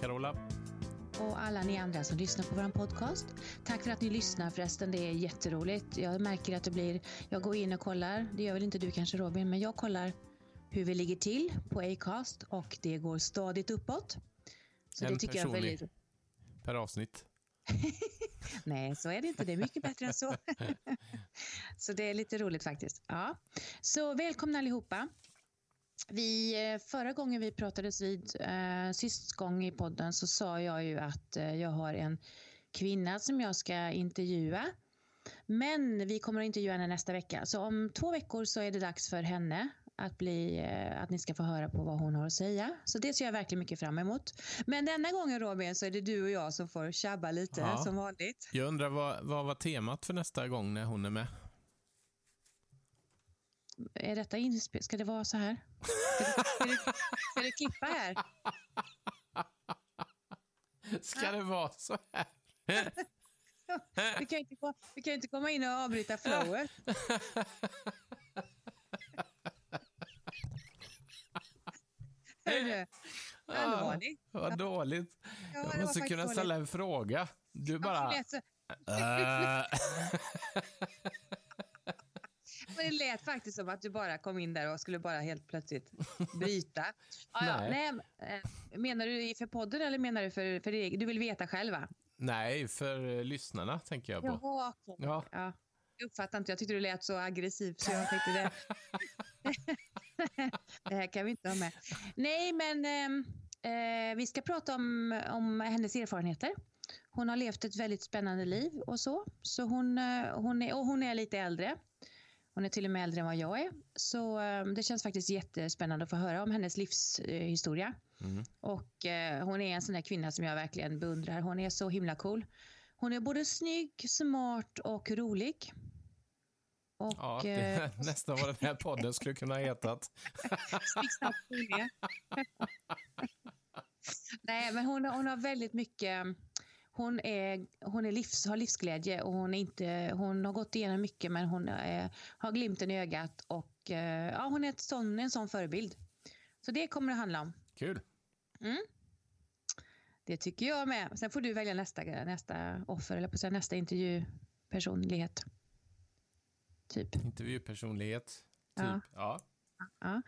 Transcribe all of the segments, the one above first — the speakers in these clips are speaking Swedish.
Carola. Och alla ni andra som lyssnar på vår podcast. Tack för att ni lyssnar förresten. Det är jätteroligt. Jag märker att det blir... Jag går in och kollar. Det gör väl inte du kanske Robin, men jag kollar hur vi ligger till på Acast och det går stadigt uppåt. Så en det tycker jag är väldigt... per avsnitt. Nej, så är det inte. Det är mycket bättre än så. så det är lite roligt faktiskt. Ja. Så välkomna allihopa. Vi, eh, förra gången vi pratades vid, eh, sist gång i podden, så sa jag ju att eh, jag har en kvinna som jag ska intervjua. Men vi kommer att intervjua henne nästa vecka. Så om två veckor så är det dags för henne att, bli, eh, att ni ska få höra på vad hon har att säga. Så det ser jag verkligen mycket fram emot. Men denna gången Robin så är det du och jag som får tjabba lite ja. som vanligt. Jag undrar vad, vad var temat för nästa gång när hon är med? Är detta inspel? Ska det vara så här? Ska du, ska ska du klippa här? Ska det vara så här? Vi kan ju inte, vi kan inte komma in och avbryta flowet. Hörru, allvarligt. Ah, vad dåligt. Ja, jag måste kunna ställa en fråga. Du bara... Ja, Men det lät faktiskt som att du bara kom in där och skulle bara helt plötsligt bryta. Ja, nej. nej. Eh, menar du för podden eller menar du för, för det? Du vill veta själv va? Nej, för lyssnarna tänker jag på. Jaha, ja. ja. Jag uppfattade inte, jag tyckte du lät så aggressiv så jag tänkte det. det här kan vi inte ha med. Nej, men ehm, eh, vi ska prata om, om hennes erfarenheter. Hon har levt ett väldigt spännande liv och så. så hon, eh, hon, är, och hon är lite äldre. Hon är till och med äldre än vad jag är. Så ehm, det känns faktiskt jättespännande att få höra om hennes livshistoria. Mm. Och eh, hon är en sån där kvinna som jag verkligen beundrar. Hon är så himla cool. Hon är både snygg, smart och rolig. Och, ja, det är eh, nästan vad den här podden skulle kunna ha hetat. Nej, men hon, hon har väldigt mycket... Hon, är, hon är livs, har livsglädje och hon, är inte, hon har gått igenom mycket men hon är, har glimten i ögat och eh, ja, hon är ett sån, en sån förebild. Så det kommer det handla om. Kul. Mm. Det tycker jag med. Sen får du välja nästa, nästa offer, eller på nästa intervjupersonlighet. Typ. Intervjupersonlighet. Typ. Ja. ja. Ja.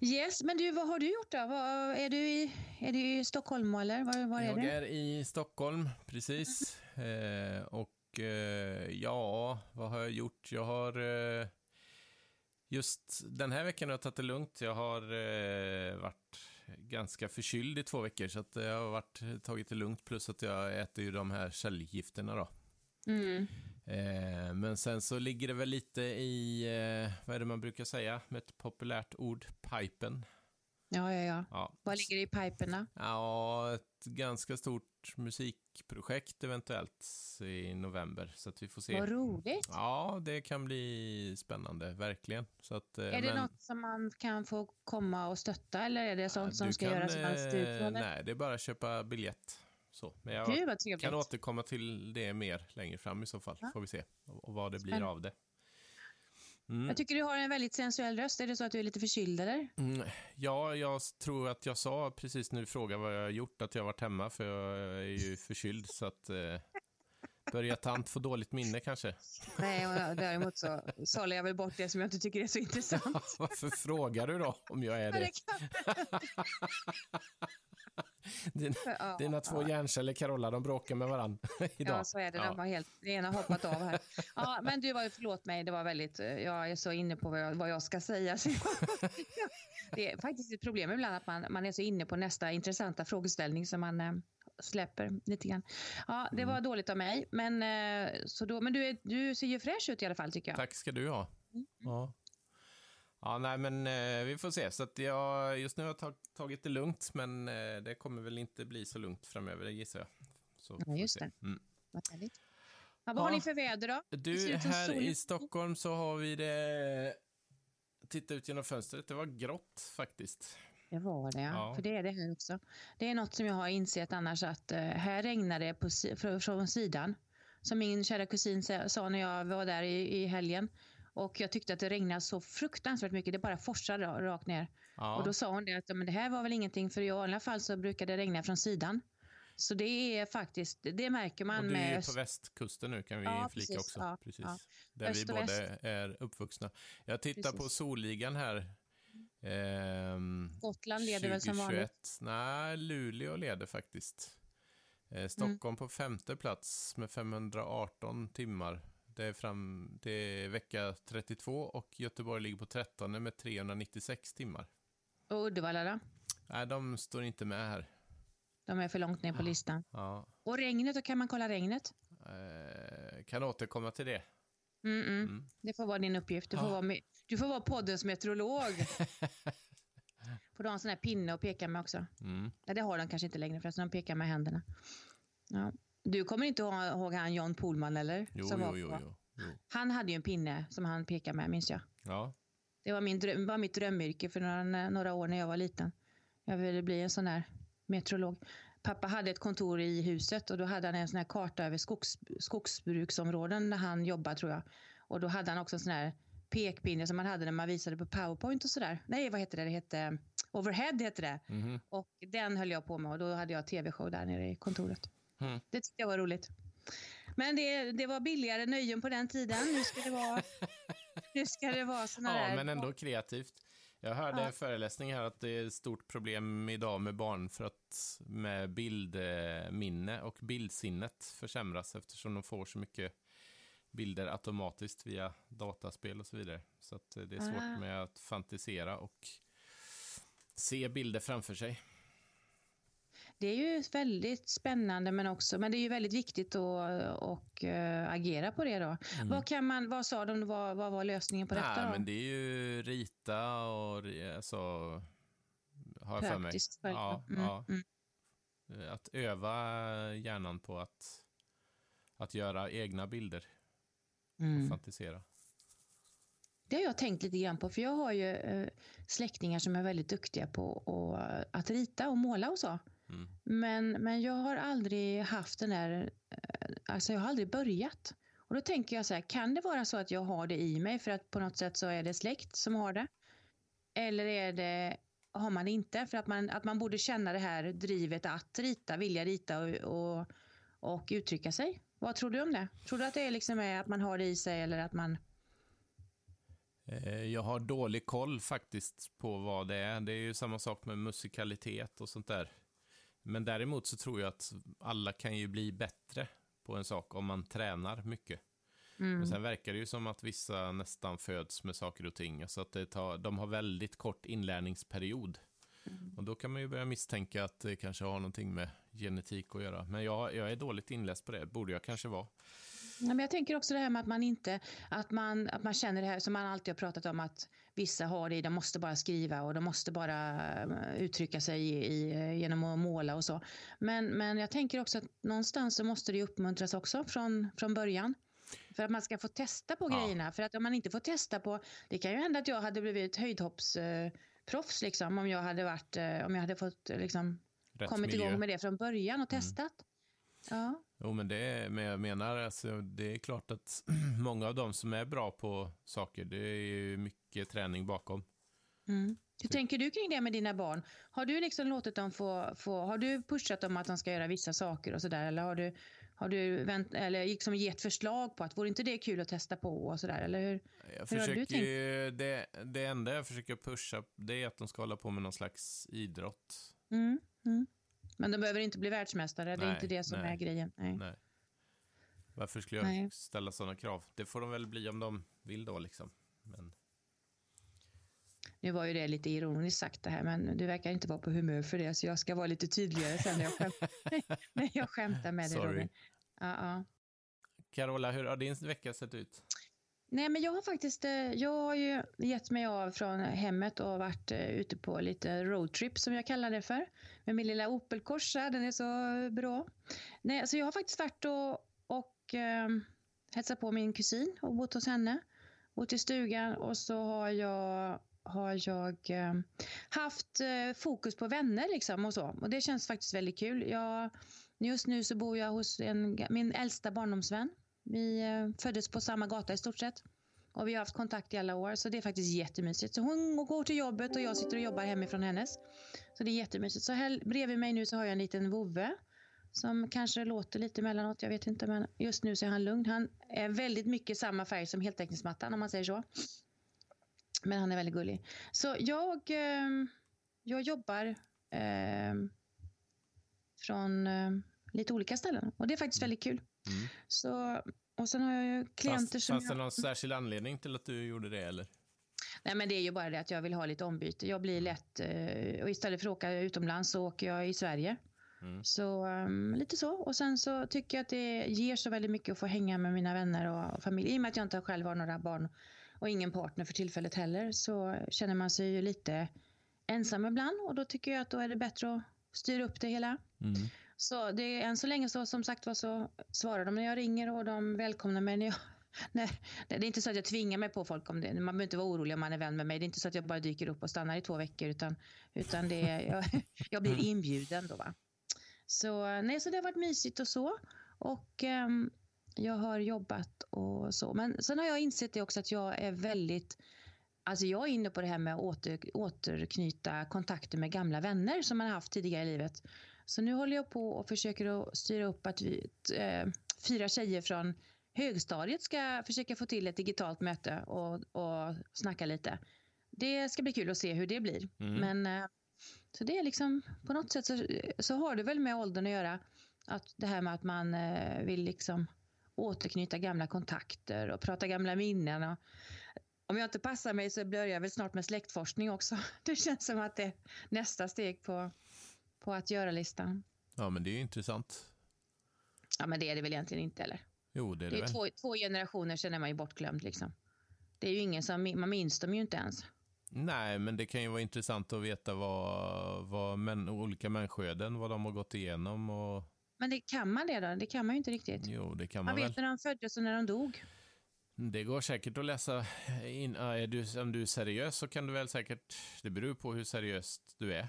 Yes, men du, vad har du gjort då? Vad, är, du i, är du i Stockholm eller var, var är Jag du? är i Stockholm, precis. Eh, och eh, ja, vad har jag gjort? Jag har... Eh, just den här veckan har jag tagit det lugnt. Jag har eh, varit ganska förkyld i två veckor, så att jag har varit, tagit det lugnt. Plus att jag äter ju de här cellgifterna då. Mm. Eh, men sen så ligger det väl lite i, eh, vad är det man brukar säga med ett populärt ord, pipen. Ja, ja, ja. ja. Vad ligger det i piperna? Ja, ett ganska stort musikprojekt eventuellt i november. Så att vi får se. Vad roligt. Ja, det kan bli spännande, verkligen. Så att, eh, är det men... något som man kan få komma och stötta eller är det sånt ja, som ska kan, göras eh, Nej, det är bara att köpa biljett. Så. Men jag Gud, kan återkomma till det mer längre fram i så fall, ja. får vi se. Och, vad det blir av det. Mm. Jag tycker du har en väldigt sensuell röst. Är det så att du är lite förkyld eller? Mm, ja, jag tror att jag sa precis när du frågade vad jag har gjort att jag har varit hemma, för jag är ju förkyld. så att... Eh, Börjar tant få dåligt minne kanske? Nej, och däremot så sållar jag väl bort det som jag inte tycker är så intressant. Varför frågar du då om jag är det? Dina, ja, dina två ja. hjärnceller, Carola, de bråkar med varandra idag. Ja, så är det. De har helt, det ena har hoppat av här. Ja, men du, var, förlåt mig, det var väldigt, jag är så inne på vad jag, vad jag ska säga. det är faktiskt ett problem ibland att man, man är så inne på nästa intressanta frågeställning som man eh, släpper lite grann. Ja, det var mm. dåligt av mig. Men, eh, så då, men du, är, du ser ju fräsch ut i alla fall tycker jag. Tack ska du ha. Mm. Ja. Ja, nej, men eh, vi får se. Så att jag, just nu har jag tagit det lugnt, men eh, det kommer väl inte bli så lugnt framöver, det gissar jag. Så ja, just det. Mm. Vad härligt. Ja, vad ja. har ni för väder då? Du, här i Stockholm så har vi det... Titta ut genom fönstret, det var grått faktiskt. Det var det, ja. För det är det här också. Det är något som jag har insett annars att uh, här regnar det på, från, från sidan. Som min kära kusin sa när jag var där i, i helgen. Och jag tyckte att det regnade så fruktansvärt mycket. Det bara forsade rakt ner. Ja. Och då sa hon det att men det här var väl ingenting för i vanliga fall så brukar det regna från sidan. Så det är faktiskt, det märker man och du är öst- på västkusten nu kan vi Ja, flika precis. också. Ja, precis. ja. Där Öst vi båda väst. är uppvuxna. Jag tittar på Precis. solligan här. Ehm, Gotland leder väl som vanligt. 2021. Nej, Luleå leder faktiskt. Eh, Stockholm på femte plats med 518 timmar. Det är, fram, det är vecka 32 och Göteborg ligger på 13 med 396 timmar. Och Uddevalla då? Nej, de står inte med här. De är för långt ner på listan. Ja, Och regnet, då kan man kolla regnet? eh, kan återkomma till det. Mm -mm. Mm. Det får vara din uppgift. Du får, Ja. vara, med, du får vara poddens meteorolog. får du ha en sån här pinne och peka med också? Mm. Nej, det har de kanske inte längre förresten. De pekar med händerna. Ja. Du kommer inte ihåg, han John Pohlman eller? Jo, Som jo, jo, jo, jo. Han hade ju en pinne som han pekade med, minns jag. Ja, Det var, min dröm, var mitt drömyrke för några, några år när jag var liten. Jag ville bli en sån här meteorolog. Pappa hade ett kontor i huset och då hade han en sån här karta över skogs, skogsbruksområden där han jobbade tror jag. Och då hade han också en sån här pekpinne som man hade när man visade på powerpoint och sådär. Nej, vad heter det? Det hette overhead heter det. Mhm. Och den höll jag på med och då hade jag tv-show där nere i kontoret. Mm. Det tyckte jag var roligt. Men det, det var billigare nöjen på den tiden. Nu ska det vara, nu ska det vara såna ja där... men ändå kreativt. Jag hörde Ja. en föreläsning här att det är ett stort problem idag med barn för att med bildminne och bildsinnet försämras eftersom de får så mycket bilder automatiskt via dataspel och så vidare. Så att det är svårt Ah. med att fantisera och se bilder framför sig. Det är ju väldigt spännande men också, men det är ju väldigt viktigt att och, eh, agera på det då. Vad, kan man, vad sa de, vad, vad var lösningen på detta Nej, då? men det är ju rita och alltså, har jag för mig. Ja, Mm, ja. mm. Att öva hjärnan på att, att göra egna bilder och Mm. fantisera. Det har jag tänkt lite grann på, för jag har ju eh, släktingar som är väldigt duktiga på att rita och måla och så. Mm. Men, men jag har aldrig haft den där, eh, alltså jag har aldrig börjat. Och då tänker jag så här, kan det vara så att jag har det i mig för att på något sätt så är det släkt som har det? Eller är det, har man det inte? För att man, att man borde känna det här drivet att rita, vilja rita och, och, och uttrycka sig. Vad tror du om det? Tror du att det är liksom är att man har det i sig eller att man... Eh, Jag har dålig koll faktiskt på vad det är. Det är ju samma sak med musikalitet och sånt där. Men däremot så tror jag att alla kan ju bli bättre på en sak om man tränar mycket. Mm. Men sen verkar det ju som att vissa nästan föds med saker och ting. Så att det tar, de har väldigt kort inlärningsperiod. Och då kan man ju börja misstänka att det kanske har någonting med genetik att göra. Men jag, jag är dåligt inläst på det, borde jag kanske vara. Ja, men jag tänker också det här med att man inte, att man, att man känner det här som man alltid har pratat om att vissa har det i, de måste bara skriva och de måste bara eh, uttrycka sig i, i, genom att måla och så. Men, men jag tänker också att någonstans så måste det uppmuntras också från, från början. För att man ska få testa på Ja. grejerna. För att om man inte får testa på, det kan ju hända att jag hade blivit höjdhoppsproffs eh, liksom, om jag hade varit, eh, om jag hade fått eh, liksom, Rätt kommit miljö. igång med det från början och testat. Ja. Jo, men det är, men jag menar, alltså, det är klart att många av dem som är bra på saker, det är ju mycket träning bakom. Mm. Hur tänker du kring det med dina barn? Har du liksom låtit dem få, få har du pushat dem att de ska göra vissa saker och sådär eller har du, har du vänt, eller liksom gett förslag på att vore inte det kul att testa på och sådär eller hur? Jag Hur har du ju, det, det enda jag försöker pusha, det är att de ska hålla på med någon slags idrott. Mm. Mm. Men de behöver inte bli världsmästare, det är Nej, inte det som nej. är grejen. Nej. Nej. Varför skulle jag Nej. ställa sådana krav? Det får de väl bli om de vill då liksom. Men, Nu var ju det lite ironiskt sagt det här men du verkar inte vara på humör för det så jag ska vara lite tydligare sen när jag, skämt, när jag skämtar med dig Sorry. Ja, ja. Carola, hur har din vecka sett ut? Nej, men jag har faktiskt eh, jag har ju gett mig av från hemmet och varit eh, ute på lite roadtrip som jag kallar det för. Med min lilla Opel Corsa, den är så bra. Nej, så jag har faktiskt varit och, och eh, hälsat på min kusin och bott hos henne. Bott i stugan och så har jag har jag eh, haft eh, fokus på vänner liksom och så. Och det känns faktiskt väldigt kul. Jag, just nu så bor jag hos en, min äldsta barndomsvän. Vi eh, föddes på samma gata i stort sett. Och vi har haft kontakt i alla år, så det är faktiskt jättemysigt. Så hon går till jobbet och jag sitter och jobbar hemifrån hennes. Så det är jättemysigt. Så här bredvid mig nu så har jag en liten vovve som kanske låter lite emellanåt, jag vet inte, men just nu så är han lugn. Han är väldigt mycket samma färg som heltäckningsmattan om man säger så. Men han är väldigt gullig. Så jag, eh, jag jobbar eh, från eh, lite olika ställen och det är faktiskt väldigt kul. Mm. Så, och sen har jag ju klienter Fast, som... Fanns det någon särskild anledning till att du gjorde det eller? Nej, men det är ju bara det att jag vill ha lite ombyte. Jag blir lätt, eh, och istället för att åka utomlands så åker jag i Sverige. Mm. Så um, lite så. Och sen så tycker jag att det ger så väldigt mycket att få hänga med mina vänner och, och familj. I och med att jag inte själv har några barn och ingen partner för tillfället heller så känner man sig ju lite ensam ibland och då tycker jag att då är det bättre att styra upp det hela. Mm. Så det är än så länge så som sagt var så svarar de när jag ringer och de välkomnar mig när jag Nej, det är inte så att jag tvingar mig på folk om det. Man behöver inte vara orolig om man är vän med mig. Det är inte så att jag bara dyker upp och stannar i två veckor utan, utan det är, jag, jag blir inbjuden då. Va? Så, nej, så det har varit mysigt och så. Och um, jag har jobbat och så. Men sen har jag insett det också att jag är väldigt Alltså jag är inne på det här med att åter, återknyta kontakter med gamla vänner som man har haft tidigare i livet. Så nu håller jag på och försöker att styra upp att vi, äh, fyra tjejer från högstadiet ska försöka få till ett digitalt möte och, och snacka lite. Det ska bli kul att se hur det blir. Mm. Men äh, så det är liksom på något sätt så, så har det väl med åldern att göra. Att det här med att man äh, vill liksom återknyta gamla kontakter och prata gamla minnen. Och, om jag inte passar mig så börjar jag väl snart med släktforskning också. Det känns som att det är nästa steg på, på att göra-listan. Ja, men det är ju intressant. Ja, men det är det väl egentligen inte, eller? Jo, det är det, det är. Två, två generationer, sen är man ju bortglömd. Liksom. Det är ju ingen som, man minns dem ju inte ens. Nej, men det kan ju vara intressant att veta vad, vad män, olika människoöden, vad de har gått igenom. Och... Men det, kan man det då? Det kan man ju inte riktigt. Jo, det kan man, man vet när de föddes och när de dog. Det går säkert att läsa in. Är du, om du är seriös så kan du väl säkert, det beror på hur seriöst du är.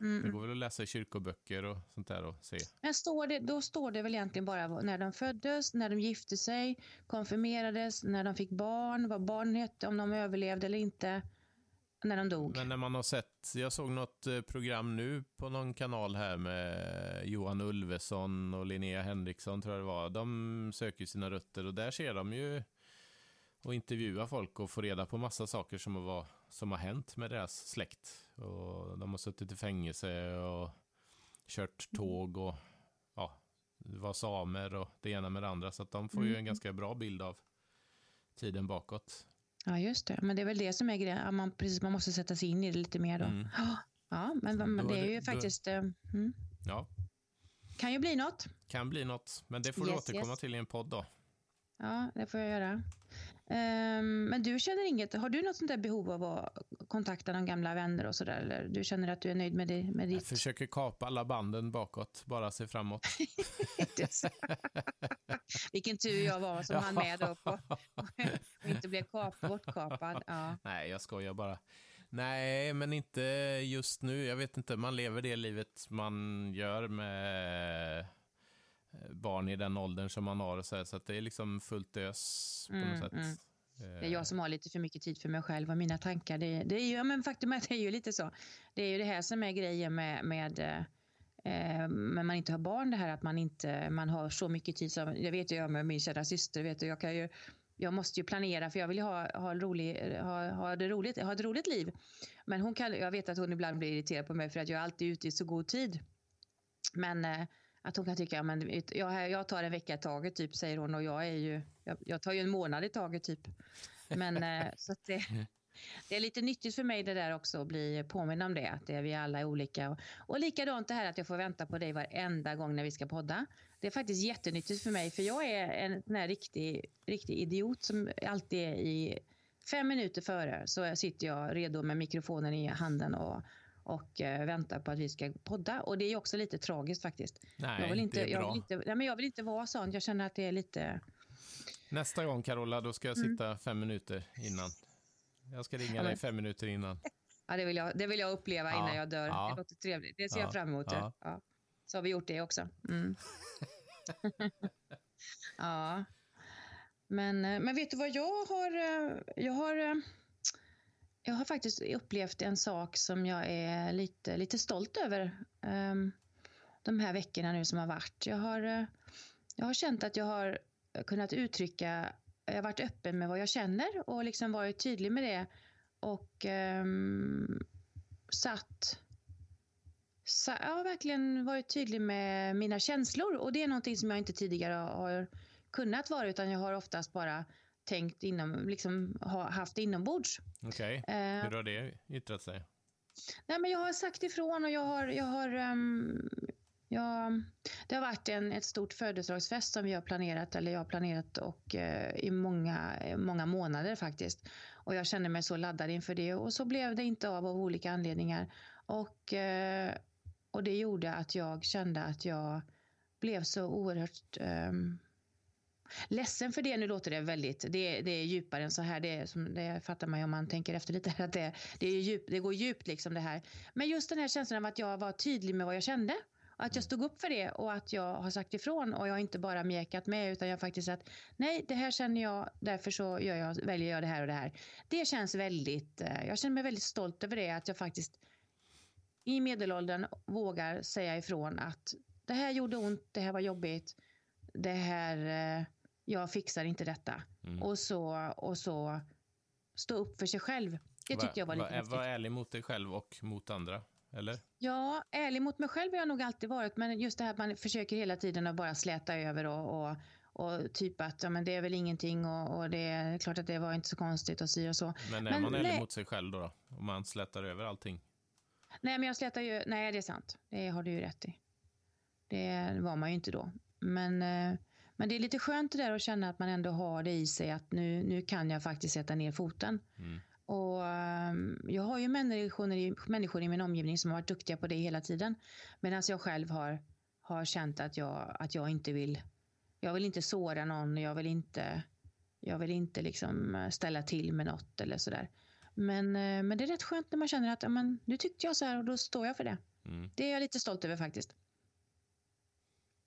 Mm. Det går väl att läsa i kyrkoböcker och sånt där och se. Men står det, då står det väl egentligen bara när de föddes, när de gifte sig, konfirmerades, när de fick barn, vad barnen hette, om de överlevde eller inte, när de dog. Men när man har sett, jag såg något eh, program nu på någon kanal här med Johan Ulveson och Linnea Henriksson tror jag det var. De söker sina rötter och där ser de ju och intervjua folk och få reda på massa saker som har, som har hänt med deras släkt. Och de har suttit i fängelse och kört tåg och ja, var samer och det ena med det andra. Så att de får mm. ju en mm. ganska bra bild av tiden bakåt. Ja, just det. Men det är väl det som är grejen. Man, precis, man måste sätta sig in i det lite mer då. Mm. Ja, men, men det är ju då, faktiskt... Eh, mm. Ja. Kan ju bli något. Kan bli något, men det får yes, du återkomma yes. till i en podd då. Ja, det får jag göra. Um, men du känner inget, har du något sånt där behov av att kontakta någon gamla vänner och sådär? Eller du känner att du är nöjd med, det, med ditt? Jag försöker kapa alla banden bakåt, bara se framåt. Vilken tur jag var som ja. hann med upp och, och inte blev kap, bortkapad. Ja. Nej, jag skojar bara. Nej, men inte just nu. Jag vet inte, man lever det livet man gör med barn i den åldern som man har. Så, här, så att det är liksom fullt ös på mm, något sätt. Mm. Det är jag som har lite för mycket tid för mig själv och mina tankar. Det, det är ju, ja, men faktum är att det är ju lite så. Det är ju det här som är grejen med, med eh, men man inte har barn, det här att man inte man har så mycket tid. Som, jag vet ju jag med min kära syster, vet du, jag, kan ju, jag måste ju planera för jag vill ha, ha, rolig, ha, ha, det roligt, ha ett roligt liv. Men hon kan, jag vet att hon ibland blir irriterad på mig för att jag är alltid ute i så god tid. Men eh, att hon kan tycka, ja, men jag, jag tar en vecka i taget typ, säger hon. Och jag, är ju, jag, jag tar ju en månad i taget typ. Men eh, så att det, det är lite nyttigt för mig det där också att bli påminn om det. Att det är vi alla är olika. Och, och likadant det här att jag får vänta på dig varenda gång när vi ska podda. Det är faktiskt jättenyttigt för mig. För jag är en sån här riktig, riktig idiot som alltid är i fem minuter före. Så sitter jag redo med mikrofonen i handen och och eh, väntar på att vi ska podda. Och det är också lite tragiskt faktiskt. Nej, jag vill inte, det är bra. Jag vill inte, nej, men jag vill inte vara sån. Jag känner att det är lite... Nästa gång, Carola, då ska jag mm. sitta mm. fem minuter innan. Jag ska ringa ja, men... dig fem minuter innan. Ja, det vill jag, det vill jag uppleva ja, innan jag dör. Ja. Det låter trevligt. Det ser jag fram emot. Ja. Så har vi gjort det också. Mm. ja. Men, eh, men vet du vad jag har? eh, Jag har, jag har faktiskt upplevt en sak som jag är lite, lite stolt över um, de här veckorna nu som har varit. Jag har, eh, jag har känt att jag har kunnat uttrycka, jag har varit öppen med vad jag känner och liksom varit tydlig med det och um, satt sa, jag har verkligen varit tydlig med mina känslor och det är någonting som jag inte tidigare har kunnat vara utan jag har oftast bara tänkt inom, liksom ha, haft inombords. Okej, Eh, hur har det yttrat sig? Nej, men jag har sagt ifrån och jag har, jag har ehm, jag, det har varit en, ett stort födelsedagsfest som vi har planerat, eller jag har planerat och, eh, i många, många månader faktiskt. Och jag kände mig så laddad inför det och så blev det inte av av olika anledningar. Och, eh, och det gjorde att jag kände att jag blev så oerhört um, ledsen för det. Nu låter det väldigt, det, det är djupare än så här. Det, som, det fattar man ju om man tänker efter lite. Att det, det, är djup, det går djupt liksom det här. Men just den här känslan av att jag var tydlig med vad jag kände. Att jag stod upp för det och att jag har sagt ifrån och jag har inte bara mjäkat med utan jag har faktiskt sagt nej, det här känner jag, därför så gör jag, väljer jag det här och det här. Det känns väldigt, eh, jag känner mig väldigt stolt över det, att jag faktiskt i medelåldern vågar säga ifrån att det här gjorde ont, det här var jobbigt, det här, eh, jag fixar inte detta. Mm. Och, så, och så stå upp för sig själv. Det tyckte jag var lite var, häftigt. var ärlig mot dig själv och mot andra, eller? Ja, ärlig mot mig själv har jag nog alltid varit, men just det här att man försöker hela tiden att bara släta över och, och, och typ att ja, men det är väl ingenting och, och det är klart att det var inte så konstigt och si och så. Men är Men man ärlig nej. mot sig själv då, då? Om man slätar över allting? Nej, men jag slätar ju, nej det är sant, det har du ju rätt i. Det var man ju inte då. Men, eh, men det är lite skönt det där att känna att man ändå har det i sig att nu, nu kan jag faktiskt sätta ner foten. Mm. Och ehm, jag har ju människor i, människor i min omgivning som har varit duktiga på det hela tiden. Medan jag själv har, har känt att jag, att jag inte vill, jag vill inte såra någon, jag vill inte, jag vill inte liksom eh, ställa till med något eller sådär. Men, eh, men det är rätt skönt när man känner att ja, men, nu tyckte jag så här och då står jag för det. Mm. Det är jag lite stolt över faktiskt.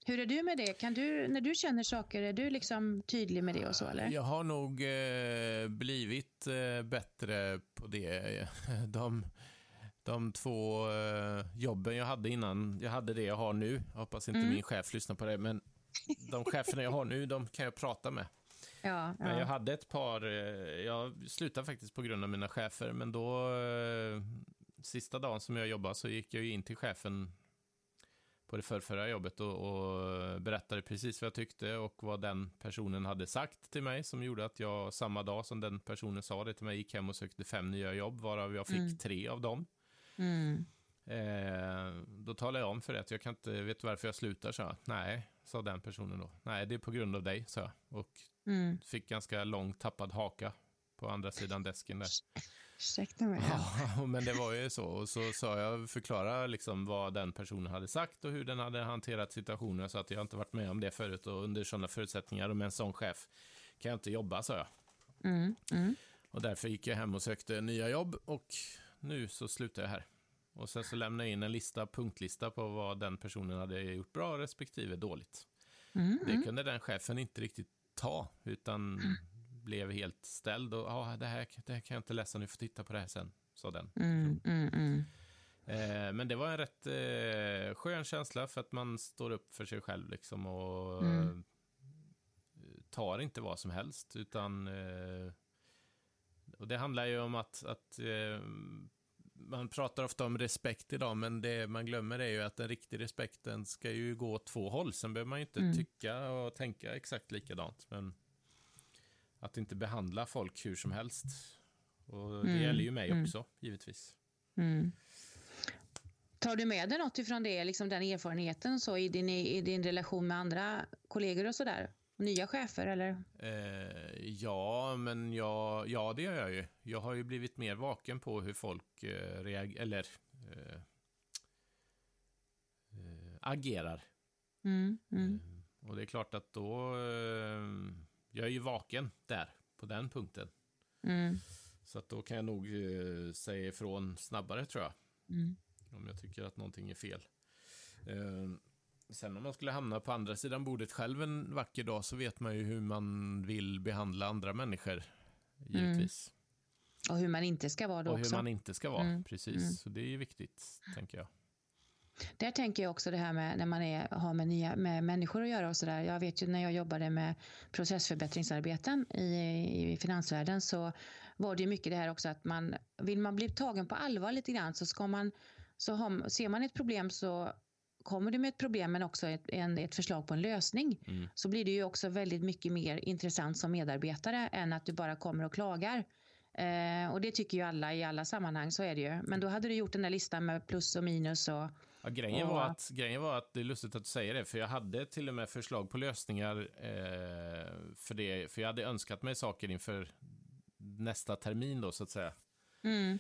Hur är du med det? Kan du, när du känner saker, är du liksom tydlig med det och så eller? Jag har nog eh, blivit eh, bättre på det. De, de två eh, jobben jag hade innan, jag hade det jag har nu. Jag hoppas inte Mm. min chef lyssnar på det, men de cheferna jag har nu, de kan jag prata med. Ja, Men jag ja. hade ett par, eh, jag slutade faktiskt på grund av mina chefer, men då, eh, sista dagen som jag jobbade så gick jag ju in till chefen på det förrförra jobbet och, och berättade precis vad jag tyckte och vad den personen hade sagt till mig som gjorde att jag samma dag som den personen sa det till mig gick hem och sökte fem nya jobb varav jag fick Mm. tre av dem. Mm. Eh, då talade jag om för det att jag kan inte, vet varför jag slutar? Så jag. Nej, sa den personen då. Nej, det är på grund av dig, sa jag. Och Mm. fick ganska lång tappad haka på andra sidan desken där. Ursäkta mig. Ja. Men det var ju så. Och så sa jag, förklara liksom vad den personen hade sagt och hur den hade hanterat situationen så att jag inte varit med om det förut och under sådana förutsättningar och med en sån chef kan jag inte jobba, sa jag. Mm. Mm. Och därför gick jag hem och sökte nya jobb och nu så slutar jag här. Och sen så lämnade jag in en lista, punktlista på vad den personen hade gjort bra respektive dåligt. Mm. Det kunde den chefen inte riktigt ta, utan blev helt ställd och ja, det, här, det här kan jag inte läsa, nu får titta på det här sen, sa den. Mm. Mm. Mm. Eh, men det var en rätt eh, skön känsla för att man står upp för sig själv liksom och Mm. eh, tar inte vad som helst, utan eh, och det handlar ju om att, att eh, man pratar ofta om respekt idag, men det man glömmer är ju att den riktiga respekten ska ju gå åt två håll. Sen behöver man ju inte Mm. tycka och tänka exakt likadant, men att inte behandla folk hur som helst. Och det Mm. gäller ju mig Mm. också, givetvis. Mm. Tar du med dig något ifrån det, liksom den erfarenheten så i din, i din relation med andra kollegor och sådär? Nya chefer eller? Eh, ja, men jag, ja, det gör jag ju. Jag har ju blivit mer vaken på hur folk eh, reagerar, eller eh, eh, agerar. Mm. Mm. Eh, och det är klart att då, eh, jag är ju vaken där, på den punkten. Mm. Så att då kan jag nog eh, säga ifrån snabbare tror jag. Mm. Om jag tycker att någonting är fel. Eh, Sen om man skulle hamna på andra sidan bordet själv en vacker dag så vet man ju hur man vill behandla andra människor. Givetvis. Mm. Och hur man inte ska vara då Och hur också. man inte ska vara, mm. precis. Mm. Så det är ju viktigt, tänker jag. Där tänker jag också det här med när man är, har med, nya, med människor att göra och sådär. Jag vet ju när jag jobbade med processförbättringsarbeten i, i finansvärlden så var det ju mycket det här också att man vill man bli tagen på allvar lite grann så ska man så har, ser man ett problem så kommer du med ett problem men också ett, en, ett förslag på en lösning mm. så blir det ju också väldigt mycket mer intressant som medarbetare än att du bara kommer och klagar. Eh, och det tycker ju alla i alla sammanhang, så är det ju. Men då hade du gjort den där listan med plus och minus och... Ja, grejen. Var att, grejen var att det är lustigt att du säger det, för jag hade till och med förslag på lösningar eh, för det, för jag hade önskat mig saker inför nästa termin då, så att säga. Mm.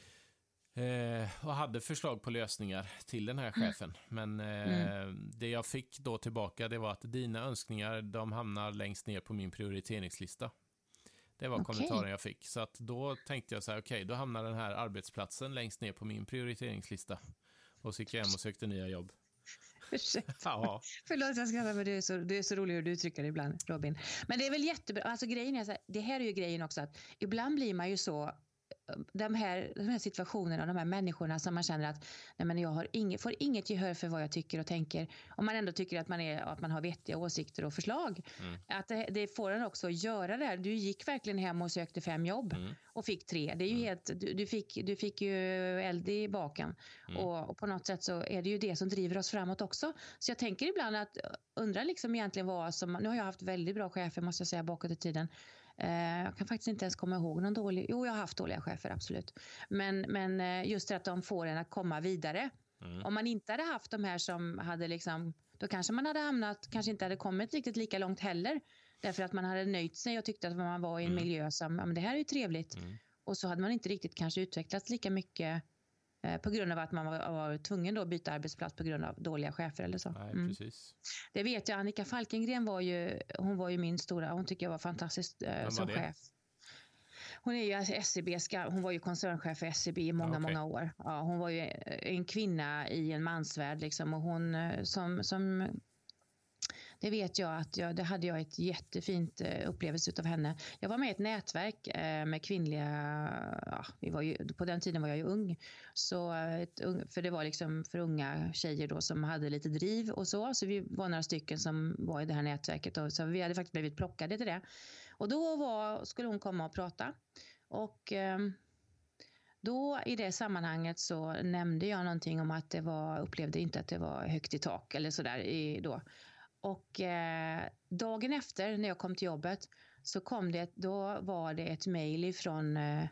Eh, och hade förslag på lösningar till den här mm. chefen. Men eh, mm. det jag fick då tillbaka, det var att dina önskningar, de hamnar längst ner på min prioriteringslista. Det var okay. kommentaren jag fick. Så att då tänkte jag så här, okej, okay, då hamnar den här arbetsplatsen längst ner på min prioriteringslista. Och så gick jag hem och sökte nya jobb. Ursäkta. Ja. Förlåt, jag skrattar, men du är, så, du är så rolig hur du uttrycker det ibland, Robin. Men det är väl jättebra. Alltså grejen är så här, det här är ju grejen också att ibland blir man ju så de här, de här situationerna, de här människorna som man känner att nej men jag har inget, får inget gehör för vad jag tycker och tänker. Om man ändå tycker att man, är, att man har vettiga åsikter och förslag. Mm. Att det, det, får en också att göra det. Här. Du gick verkligen hem och sökte fem jobb mm. och fick tre. Det är ju mm. helt, du, du, fick, du fick ju eld i baken. Mm. Och, och, på något sätt så är det ju det som driver oss framåt också. Så jag tänker ibland att undra liksom egentligen vad som, nu har jag haft väldigt bra chefer måste jag säga bakåt i tiden. Eh, jag kan faktiskt inte ens komma ihåg någon dålig. Jo, jag har haft dåliga chefer, absolut. Men, men eh, just det att de får en att komma vidare. Mm. Om man inte hade haft de här som hade liksom, då kanske man hade hamnat, kanske inte hade kommit riktigt lika långt heller. Därför att man hade nöjt sig och tyckte att man var i en mm. miljö som, ja men det här är ju trevligt. Mm. Och så hade man inte riktigt kanske utvecklats lika mycket på grund av att man var, var tvungen att byta arbetsplats på grund av dåliga chefer eller så. Nej, mm. precis. Det vet jag. Annika Falkengren var ju, hon var ju min stora, hon tycker jag var fantastisk eh, som chef. Hon är ju SCB, hon var ju koncernchef för SCB i många, okay. många år. Ja, hon var ju en kvinna i en mansvärld liksom och hon eh, som, som det vet jag att jag, det hade jag ett jättefint eh, upplevelse av henne. Jag var med i ett nätverk eh, med kvinnliga, ja, vi var ju, på den tiden var jag ju ung, så eh, ett, för det var liksom för unga tjejer då som hade lite driv och så, så vi var några stycken som var i det här nätverket och så vi hade faktiskt blivit plockade till det. Och då var, skulle hon komma och prata och ehm, då i det sammanhanget så nämnde jag någonting om att det var, upplevde inte att det var högt i tak eller sådär då. Och eh, dagen efter när jag kom till jobbet så kom det, då var det ett mejl från eh,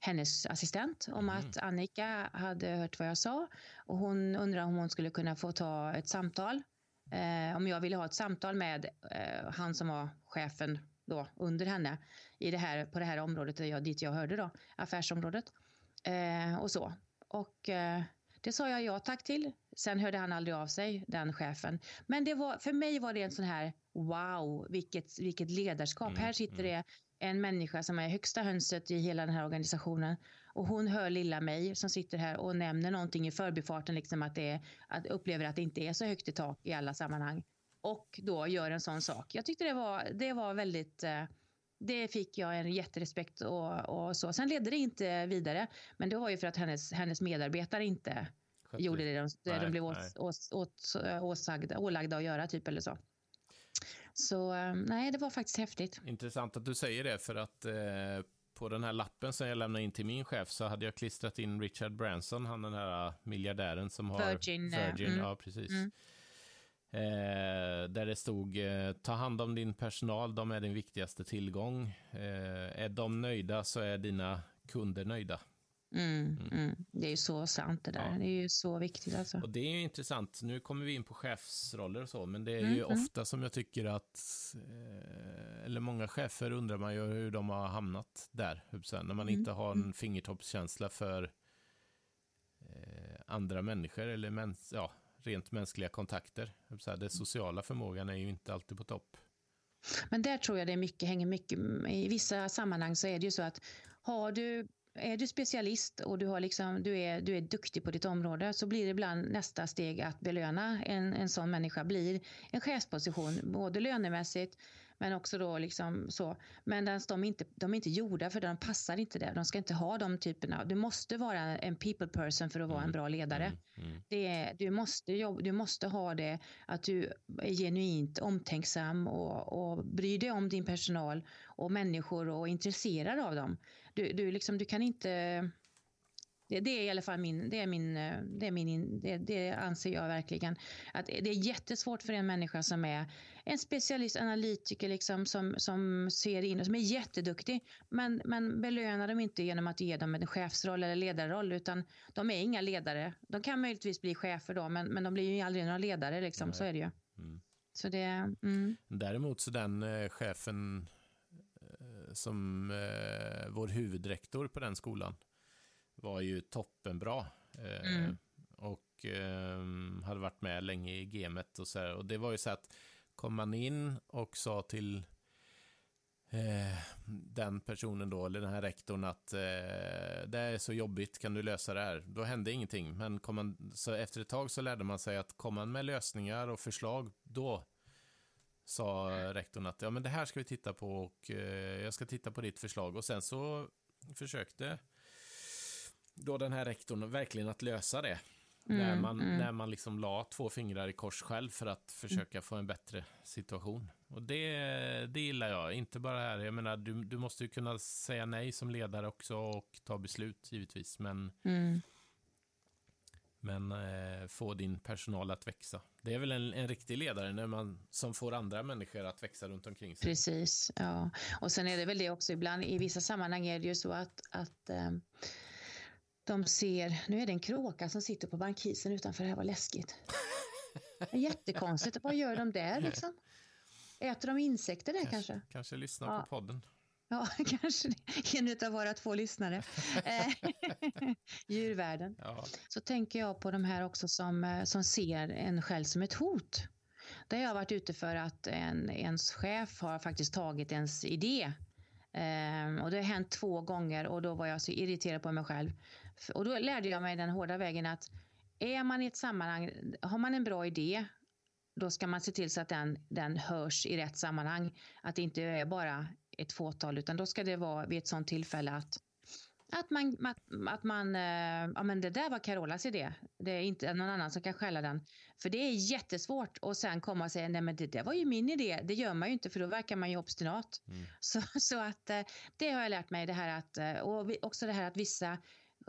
hennes assistent om mm. att Annika hade hört vad jag sa och hon undrade om hon skulle kunna få ta ett samtal. Eh, om jag ville ha ett samtal med eh, han som var chefen då under henne i det här, på det här området där jag, dit jag hörde då, affärsområdet. Eh, och så. Och eh, det sa jag ja tack till. Sen hörde han aldrig av sig, den chefen. Men det var, för mig var det en sån här wow, vilket, vilket ledarskap. Mm, här sitter mm. det en människa som är högsta hönset i hela den här organisationen och hon hör lilla mig som sitter här och nämner någonting i förbifarten, liksom att det är, att upplever att det inte är så högt i tak i alla sammanhang och då gör en sån sak. Jag tyckte det var, det var väldigt eh, det fick jag en jätterespekt och, och så. Sen ledde det inte vidare, men det var ju för att hennes, hennes medarbetare inte Skötte. gjorde det de, nej, de blev åsagda, ålagda att göra, typ eller så. Så eh, nej, det var faktiskt häftigt. Intressant att du säger det, för att eh, på den här lappen som jag lämnade in till min chef så hade jag klistrat in Richard Branson, han den här miljardären som har Virgin. Eh, Virgin mm. Ja, precis. Mm. Eh, där det stod eh, ta hand om din personal, de är din viktigaste tillgång. Eh, är de nöjda så är dina kunder nöjda. Mm, mm. Mm. Det är ju så sant det där. Ja. Det är ju så viktigt alltså. Och det är ju intressant. Nu kommer vi in på chefsroller och så, men det är ju mm, mm. ofta som jag tycker att, eh, eller många chefer undrar man ju hur de har hamnat där, när man inte har en fingertoppskänsla för eh, andra människor eller mäns ja, rent mänskliga kontakter. Den sociala förmågan är ju inte alltid på topp. Men där tror jag det mycket, hänger mycket, i vissa sammanhang så är det ju så att har du är du specialist och du, har liksom, du, är, du är duktig på ditt område så blir det ibland nästa steg att belöna en, en sån människa blir en chefsposition, både lönemässigt men också då liksom så. Men de är, inte, de är inte gjorda för det, de passar inte det. De ska inte ha de typerna. Du måste vara en people person för att vara en bra ledare. Mm, mm. Det är, du, måste jobba, du måste ha det att du är genuint omtänksam och, och bryr dig om din personal och människor och är intresserad av dem. Du, du, liksom, du kan inte det, det, är i alla fall min, det är min, det, är min det, det, anser jag verkligen. Att det är jättesvårt för en människa som är en specialist, analytiker liksom, som, som ser in, som är jätteduktig. Men, men belönar dem inte genom att ge dem en chefsroll eller ledarroll, utan de är inga ledare. De kan möjligtvis bli chefer då, men, men de blir ju aldrig några ledare, liksom. så är det ju. Mm. Så det, mm. Däremot så den eh, chefen eh, som eh, vår huvudrektor på den skolan, var ju toppenbra. Eh, mm. Och eh, hade varit med länge i gamet och så här. Och det var ju så att kom man in och sa till eh, den personen då, eller den här rektorn, att eh, det är så jobbigt, kan du lösa det här? Då hände ingenting. Men kom man, så efter ett tag så lärde man sig att kom man med lösningar och förslag, då sa rektorn att ja, men det här ska vi titta på och eh, jag ska titta på ditt förslag. Och sen så försökte då den här rektorn verkligen att lösa det. Mm, när man, mm. när man liksom la två fingrar i kors själv för att försöka få en bättre situation. Och det, det gillar jag, inte bara här. Jag menar, du, du måste ju kunna säga nej som ledare också och ta beslut givetvis. Men, mm. Men eh, få din personal att växa. Det är väl en, en riktig ledare när man, som får andra människor att växa runt omkring sig. Precis, ja. Och sen är det väl det också ibland, i vissa sammanhang är det ju så att, att eh, de ser, nu är det en kråka som sitter på bankisen utanför, det här var läskigt. Jättekonstigt, vad gör de där liksom? Äter de insekter där kanske? Kanske, kanske lyssnar ja. på podden. Ja, kanske. En av våra två lyssnare. Djurvärlden. Ja. Så tänker jag på de här också som, eh, som ser en själv som ett hot. Där jag har varit ute för att en, ens chef har faktiskt tagit ens idé. Ehm, och det har hänt två gånger och då var jag så irriterad på mig själv. Och då lärde jag mig den hårda vägen att är man i ett sammanhang, har man en bra idé, då ska man se till så att den, den hörs i rätt sammanhang. Att det inte är bara ett fåtal, utan då ska det vara vid ett sådant tillfälle att att man, att, att man, eh, ja men det där var Carolas idé. Det är inte någon annan som kan skälla den. För det är jättesvårt att sen komma och säga, nej men det där var ju min idé. Det gör man ju inte för då verkar man ju obstinat. Mm. Så, så att eh, det har jag lärt mig det här att, eh, och också det här att vissa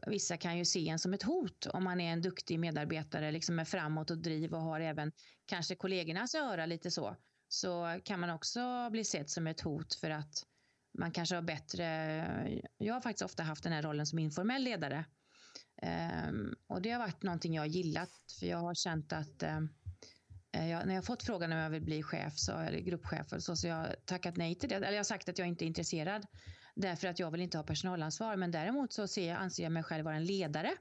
Vissa kan ju se en som ett hot om man är en duktig medarbetare liksom med framåt och driv och har även kanske kollegornas öra lite så. Så kan man också bli sedd som ett hot för att man kanske har bättre... Jag har faktiskt ofta haft den här rollen som informell ledare. Um, och det har varit någonting jag har gillat för jag har känt att um, jag, när jag fått frågan om jag vill bli chef så, eller gruppchef så, så jag har tackat nej till det. Eller jag har sagt att jag inte är intresserad därför att jag vill inte ha personalansvar. Men däremot så ser jag, anser jag mig själv vara en ledare.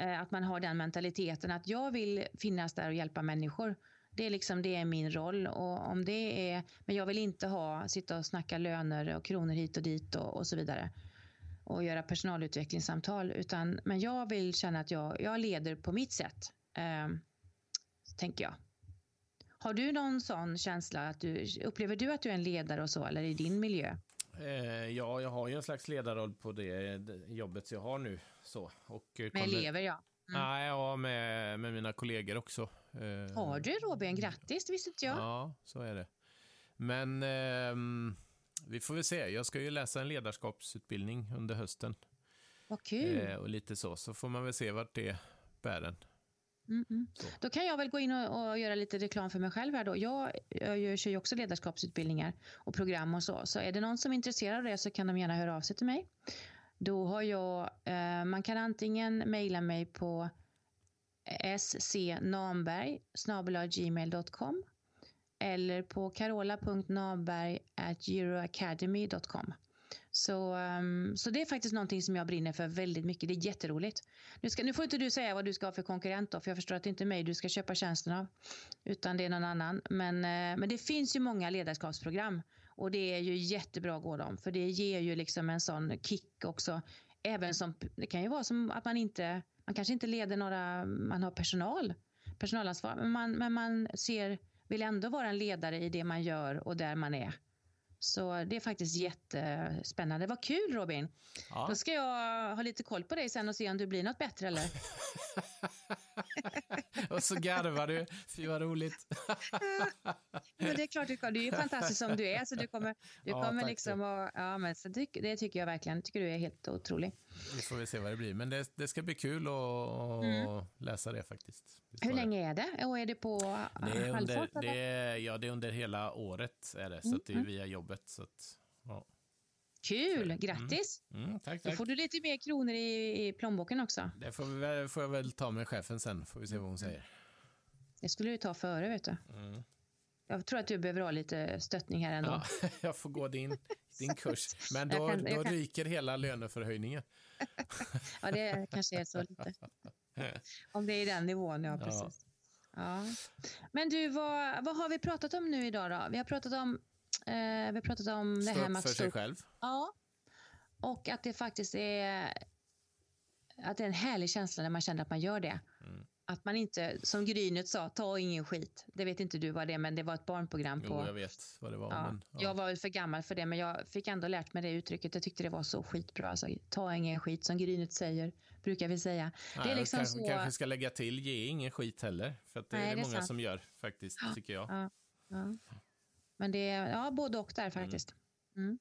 Eh, att man har den mentaliteten att jag vill finnas där och hjälpa människor. Det är liksom det är min roll och om det är, men jag vill inte ha sitta och snacka löner och kronor hit och dit och, och så vidare och göra personalutvecklingssamtal utan men jag vill känna att jag, jag leder på mitt sätt. Eh, tänker jag. Har du någon sån känsla att du upplever du att du är en ledare och så eller i din miljö? Eh, ja, jag har ju en slags ledarroll på det, jobbet jag har nu. Så, och med kommer... elever, ja. Mm. Nej, ja, med, med mina kollegor också. Eh, har du Robin? Grattis, det visste inte jag. Ja, så är det. Men eh, vi får väl se. Jag ska ju läsa en ledarskapsutbildning under hösten. Vad kul. Eh, och lite så, så får man väl se vart det bär en. Mm -mm. Då kan jag väl gå in och, och, göra lite reklam för mig själv här då. Jag, jag kör ju också ledarskapsutbildningar och program och så. Så är det någon som är intresserad av det så kan de gärna höra av sig till mig. Då har jag, eh, man kan antingen mejla mig på scnamberg gmail.com eller på carola.namberg.euroacademy.com. Så, ehm, så det är faktiskt någonting som jag brinner för väldigt mycket. Det är jätteroligt. Nu, ska, nu får inte du säga vad du ska ha för konkurrent då, för jag förstår att det inte är mig du ska köpa tjänsten av, utan det är någon annan. Men, eh, men det finns ju många ledarskapsprogram och det är ju jättebra att gå dem, för det ger ju liksom en sån kick också även som, det kan ju vara som att man inte, man kanske inte leder några, man har personal, personalansvar, men man, men man ser, vill ändå vara en ledare i det man gör och där man är. Så det är faktiskt jättespännande. Vad kul Robin! Ja. Då ska jag ha lite koll på dig sen och se om du blir något bättre eller? och så garvar du. Fy vad roligt. men det är klart du kommer. Du är ju fantastisk som du är. Så du kommer, du ja, kommer liksom och, ja, men så det, det tycker jag verkligen. Tycker du är helt otrolig. Vi får väl se vad det blir. Men det, det ska bli kul att mm. läsa det faktiskt. Hur länge är det? Och är det på det är under, det är, Ja, det är under hela året är det. Så mm. det är mm. via jobbet. Så att, ja. Kul, grattis! Mm. Mm, tack, tack. Då får du lite mer kronor i, i plånboken också. Det får, vi, får jag väl ta med chefen sen, får vi se vad hon säger. Det skulle du ta före, vet du. Mm. Jag tror att du behöver ha lite stöttning här ändå. Ja, jag får gå din, din kurs. Men då, kan, då kan... ryker hela löneförhöjningen. ja, det kanske är så lite. Om det är i den nivån, ja precis. Ja. Men du, vad, vad har vi pratat om nu idag då? Vi har pratat om Eh, vi har pratat om det här med att... för sig själv. Ja. Och att det faktiskt är, att det är en härlig känsla när man känner att man gör det. Mm. Att man inte, som Grynet sa, ta ingen skit. Det vet inte du vad det är, men det var ett barnprogram på... Jo, jag vet vad det var. Ja, men, ja. Jag var väl för gammal för det, men jag fick ändå lärt mig det uttrycket. Jag tyckte det var så skitbra. Alltså, ta ingen skit, som Grynet säger, brukar vi säga. Nej, det är liksom kanske, så... kanske ska lägga till, ge ingen skit heller. För det Nej, är det, många sant. som gör, faktiskt, ja, tycker jag. Ja, men det är ja, både och där mm. faktiskt. Mm.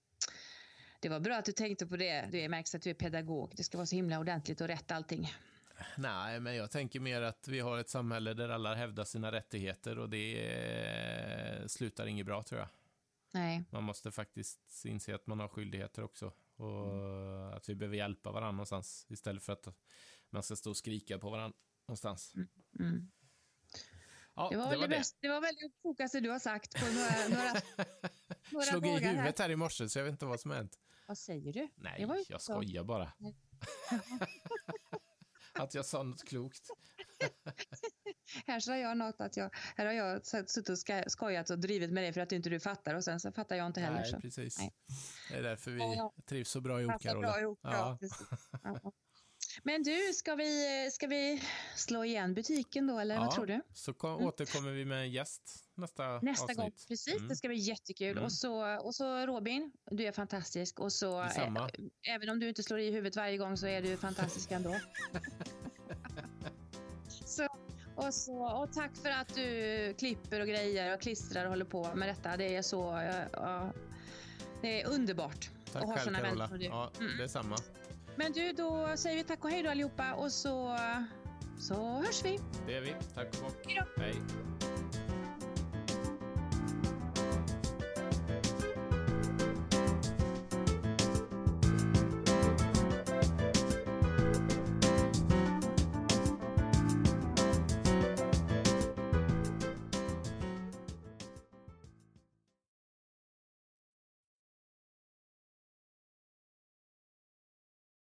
Det var bra att du tänkte på det. Det märks att du är pedagog. Det ska vara så himla ordentligt och rätt allting. Nej, men jag tänker mer att vi har ett samhälle där alla hävdar sina rättigheter och det slutar inget bra tror jag. Nej. Man måste faktiskt inse att man har skyldigheter också och mm. att vi behöver hjälpa varandra någonstans istället för att man ska stå och skrika på varandra någonstans. Mm. Mm. Ja, det var, det, var det. Det var väl det klokaste du har sagt på några, några, några Slog i huvudet här. här i morse, så jag vet inte vad som har hänt. Vad säger du? Nej, jag, jag skojar bara. att jag sa något klokt. här sa jag något att jag, här har jag suttit och skojat och drivit med dig för att inte du fattar och sen så fattar jag inte heller. Nej, så. precis. Nej. Det är därför vi ja, trivs så bra ihop, Carola. Bra ihop, ja. ja men du, ska vi, ska vi slå igen butiken då, eller vad tror du? så kom, mm. återkommer vi med en gäst nästa Nästa avsnitt. gång, precis. Mm. Det ska bli jättekul. Mm. Och, så, och så Robin, du är fantastisk. Och så, äh, även om du inte slår i huvudet varje gång så är du fantastisk ändå. så, och, så, och tack för att du klipper och grejer och klistrar och håller på med detta. Det är så... Ja, det är underbart. Tack att ha själv, Carola. Ja, mm. detsamma. Men du, då säger vi tack och hej då allihopa och så, så hörs vi. Det gör vi. Tack och bock. Hej.